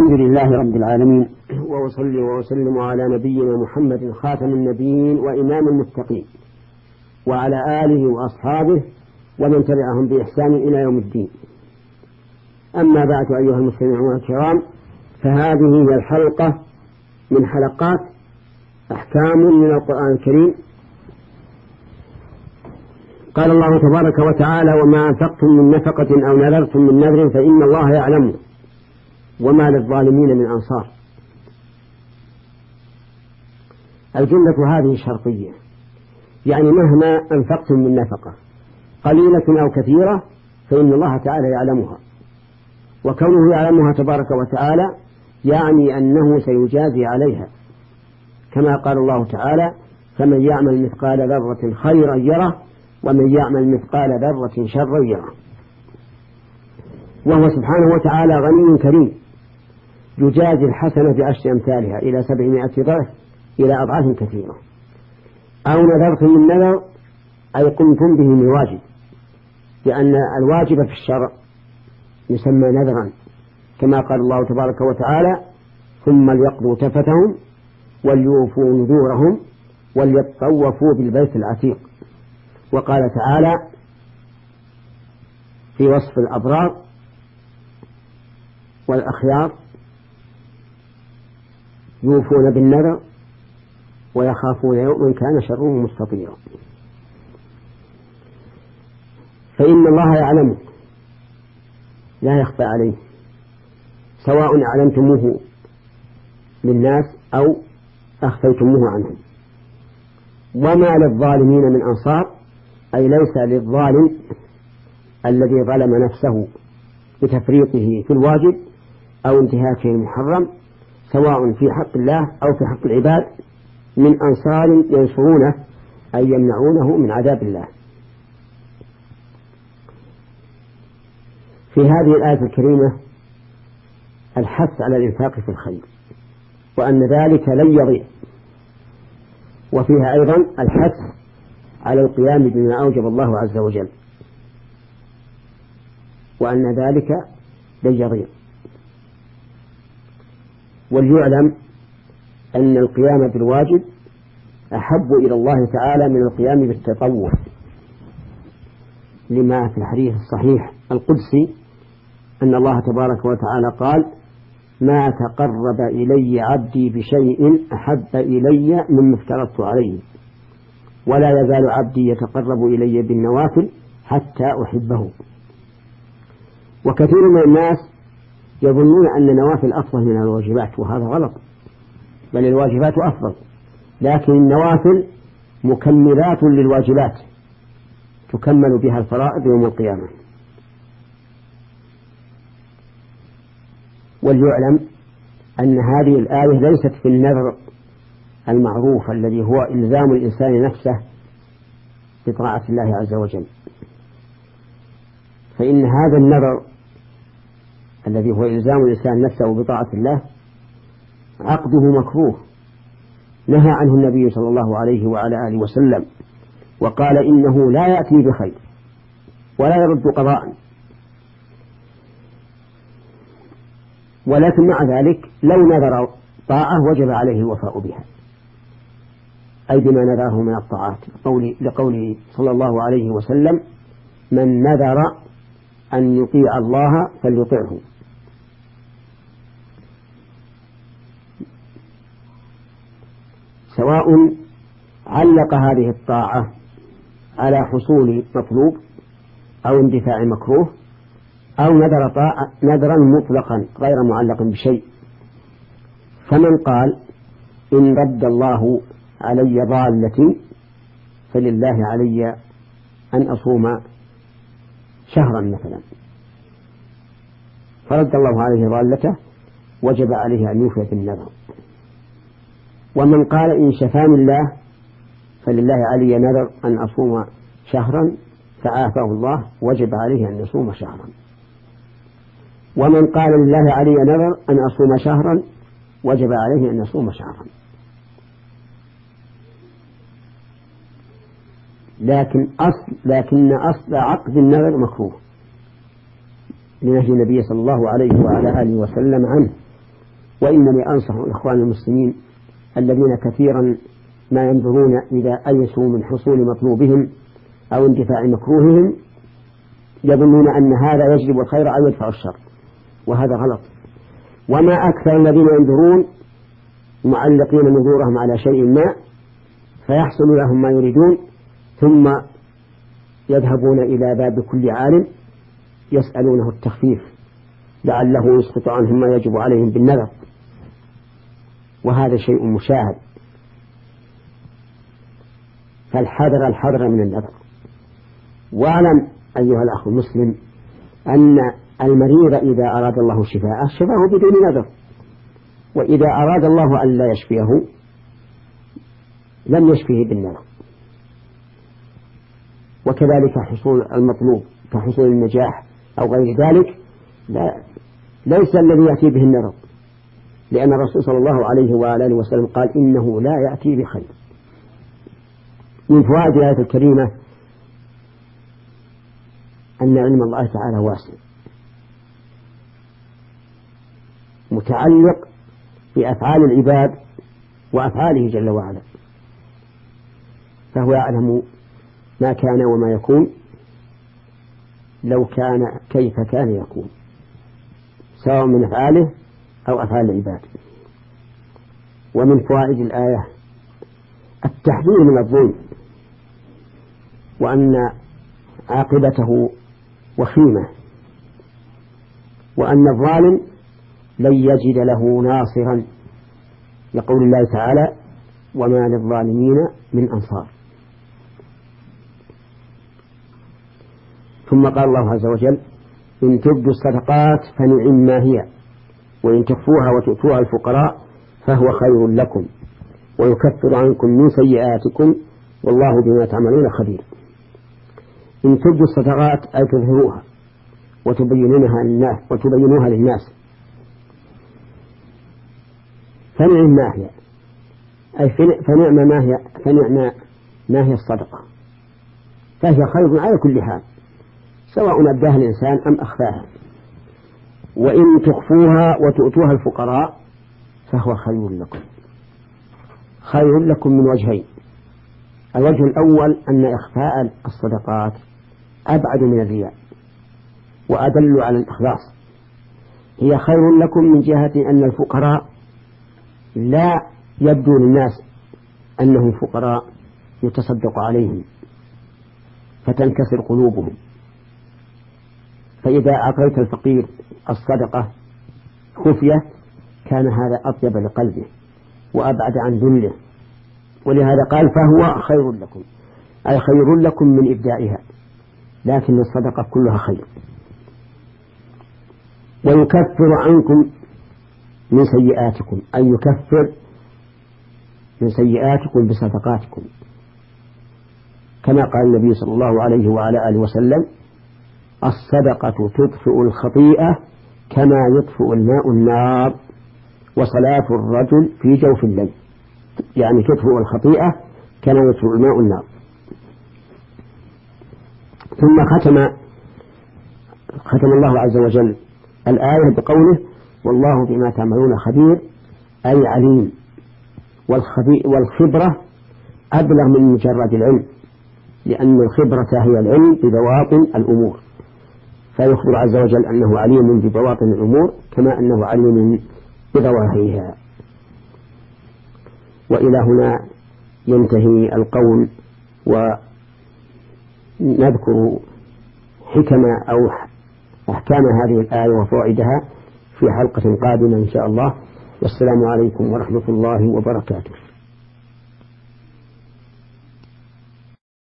الحمد لله رب العالمين. وأصلي وأسلم على نبينا محمد خاتم النبيين وإمام المتقين وعلى آله وأصحابه ومن تبعهم بإحسان إلى يوم الدين. أما بعد أيها المستمعون الكرام فهذه هي الحلقة من حلقات أحكام من القرآن الكريم. قال الله تبارك وتعالى وما أنفقتم من نفقة أو نذرتم من نذر فإن الله يعلمه. وما للظالمين من أنصار. الجملة هذه شرطية يعني مهما أنفقتم من نفقة قليلة أو كثيرة فإن الله تعالى يعلمها. وكونه يعلمها تبارك وتعالى يعني أنه سيجازي عليها. كما قال الله تعالى فمن يعمل مثقال ذرة خيرا يره ومن يعمل مثقال ذرة شرا يره. وهو سبحانه وتعالى غني كريم. يجازي الحسنة بعشر أمثالها إلى سبعمائة ضعف إلى أضعاف كثيرة. أو نذرتم من نذر أي قمتم به من واجب لأن الواجب في الشرع يسمى نذرا كما قال الله تبارك وتعالى ثم ليقضوا تفتهم وليوفوا نذورهم وليطوفوا بالبيت العتيق وقال تعالى في وصف الأبرار والأخيار يوفون بالنذر ويخافون يوما كان شره مستطيرا. فإن الله يعلمه لا يخفى عليه سواء أعلنتموه للناس أو أخفيتموه عنهم. وما للظالمين من أنصار أي ليس للظالم الذي ظلم نفسه بتفريطه في الواجب أو انتهاكه المحرم سواء في حق الله أو في حق العباد من أنصار ينصرونه أي يمنعونه من عذاب الله. في هذه الآية الكريمة الحث على الإنفاق في الخير وأن ذلك لن يضيع. وفيها أيضا الحث على القيام بما أوجب الله عز وجل وأن ذلك لن يضيع. وليعلم أن القيام بالواجب أحب إلى الله تعالى من القيام بالتطوع. لما في الحديث الصحيح القدسي أن الله تبارك وتعالى قال ما تقرب إلي عبدي بشيء أحب إلي مما افترضت عليه ولا يزال عبدي يتقرب إلي بالنوافل حتى أحبه. وكثير من الناس يظنون أن النوافل أفضل من الواجبات وهذا غلط. بل الواجبات أفضل. لكن النوافل مكملات للواجبات تكمل بها الفرائض يوم القيامة. وليعلم أن هذه الآية ليست في النذر المعروف الذي هو إلزام الإنسان نفسه بطاعة الله عز وجل. فإن هذا النذر الذي هو إلزام الإنسان نفسه بطاعة الله عقده مكروه. نهى عنه النبي صلى الله عليه وعلى آله وسلم وقال إنه لا يأتي بخير ولا يرد قضاء. ولكن مع ذلك لو نذر طاعة وجب عليه الوفاء بها. أي بما نذره من الطاعات لقوله صلى الله عليه وسلم من نذر أن يطيع الله فليطعه. سواء علق هذه الطاعة على حصول مطلوب أو اندفاع مكروه أو نذر طاعة نذرا مطلقا غير معلق بشيء. فمن قال إن رد الله علي ضالتي فلله علي أن أصوم شهرا مثلا. فرد الله عليه ضالته وجب عليه أن يوفي بالنذر ومن قال إن شفاني الله فلله علي نذر أن أصوم شهرا فعافاه الله وجب عليه أن يصوم شهرا. ومن قال لله علي نذر أن أصوم شهرا وجب عليه أن يصوم شهرا. لكن أصل لكن أصل عقد النذر مكروه. لنهي النبي صلى الله عليه وعلى آله وسلم عنه. وإنني أنصح إخوان المسلمين الذين كثيرا ما ينظرون إذا أيسوا من حصول مطلوبهم أو اندفاع مكروههم يظنون أن هذا يجلب الخير أو يدفع الشر. وهذا غلط. وما أكثر الذين ينظرون معلقين نظورهم على شيء ما فيحصل لهم ما يريدون ثم يذهبون إلى باب كل عالم يسألونه التخفيف لعله يسقط عنهم ما يجب عليهم بالنذر. وهذا شيء مشاهد. فالحذر الحذر من النذر. واعلم أيها الأخ المسلم أن المريض إذا أراد الله شفاءه شفاه بدون نذر. وإذا أراد الله أن لا يشفيه لم يشفيه بالنذر. وكذلك حصول المطلوب كحصول النجاح أو غير ذلك لا ليس الذي يأتي به النذر لأن الرسول صلى الله عليه وآله وسلم قال إنه لا يأتي بخير. من فوائد الآية الكريمة أن علم الله تعالى واسع. متعلق بأفعال العباد وأفعاله جل وعلا. فهو يعلم ما كان وما يكون لو كان كيف كان يكون سواء من أفعاله أو أفعال العباد. ومن فوائد الآية التحذير من الظلم وأن عاقبته وخيمة وأن الظالم لن يجد له ناصرا يقول الله تعالى وما للظالمين من أنصار. ثم قال الله عز وجل إن تبدوا الصدقات فنعم ما هي وإن تخفوها وتؤتوها الفقراء فهو خير لكم ويكفر عنكم من سيئاتكم والله بما تعملون خبير. إن تبدوا الصدقات أي تظهروها وتبينونها للناس وتبينوها للناس. فنعم ما هي أي فنعم ما هي فنعم ما هي الصدقة. فهي خير على كل حال. سواء أبداها الإنسان أم أخفاها. وإن تخفوها وتؤتوها الفقراء فهو خير لكم. خير لكم من وجهين. الوجه الأول أن إخفاء الصدقات أبعد من الرياء وأدل على الإخلاص. هي خير لكم من جهة أن الفقراء لا يبدو للناس أنهم فقراء يتصدق عليهم فتنكسر قلوبهم. فإذا أعطيت الفقير الصدقة خفية كان هذا أطيب لقلبه وأبعد عن ذله. ولهذا قال فهو خير لكم أي خير لكم من إبدائها لكن الصدقة كلها خير. ويكفر عنكم من سيئاتكم أي يكفر من سيئاتكم بصدقاتكم. كما قال النبي صلى الله عليه وعلى آله وسلم الصدقة تطفئ الخطيئة كما يطفئ الماء النار وصلاة الرجل في جوف الليل يعني تطفئ الخطيئة كما يطفئ الماء النار. ثم ختم ختم الله عز وجل الآية بقوله والله بما تعملون خبير أي عليم. والخبرة أبلغ من مجرد العلم لأن الخبرة هي العلم ببواطن الأمور. فيخبر عز وجل أنه عليم ببواطن الأمور كما أنه عليم بظواهرها وإلى هنا ينتهي القول ونذكر حكم أو أحكام هذه الآية وفوائدها في حلقة قادمة إن شاء الله. والسلام عليكم ورحمة الله وبركاته.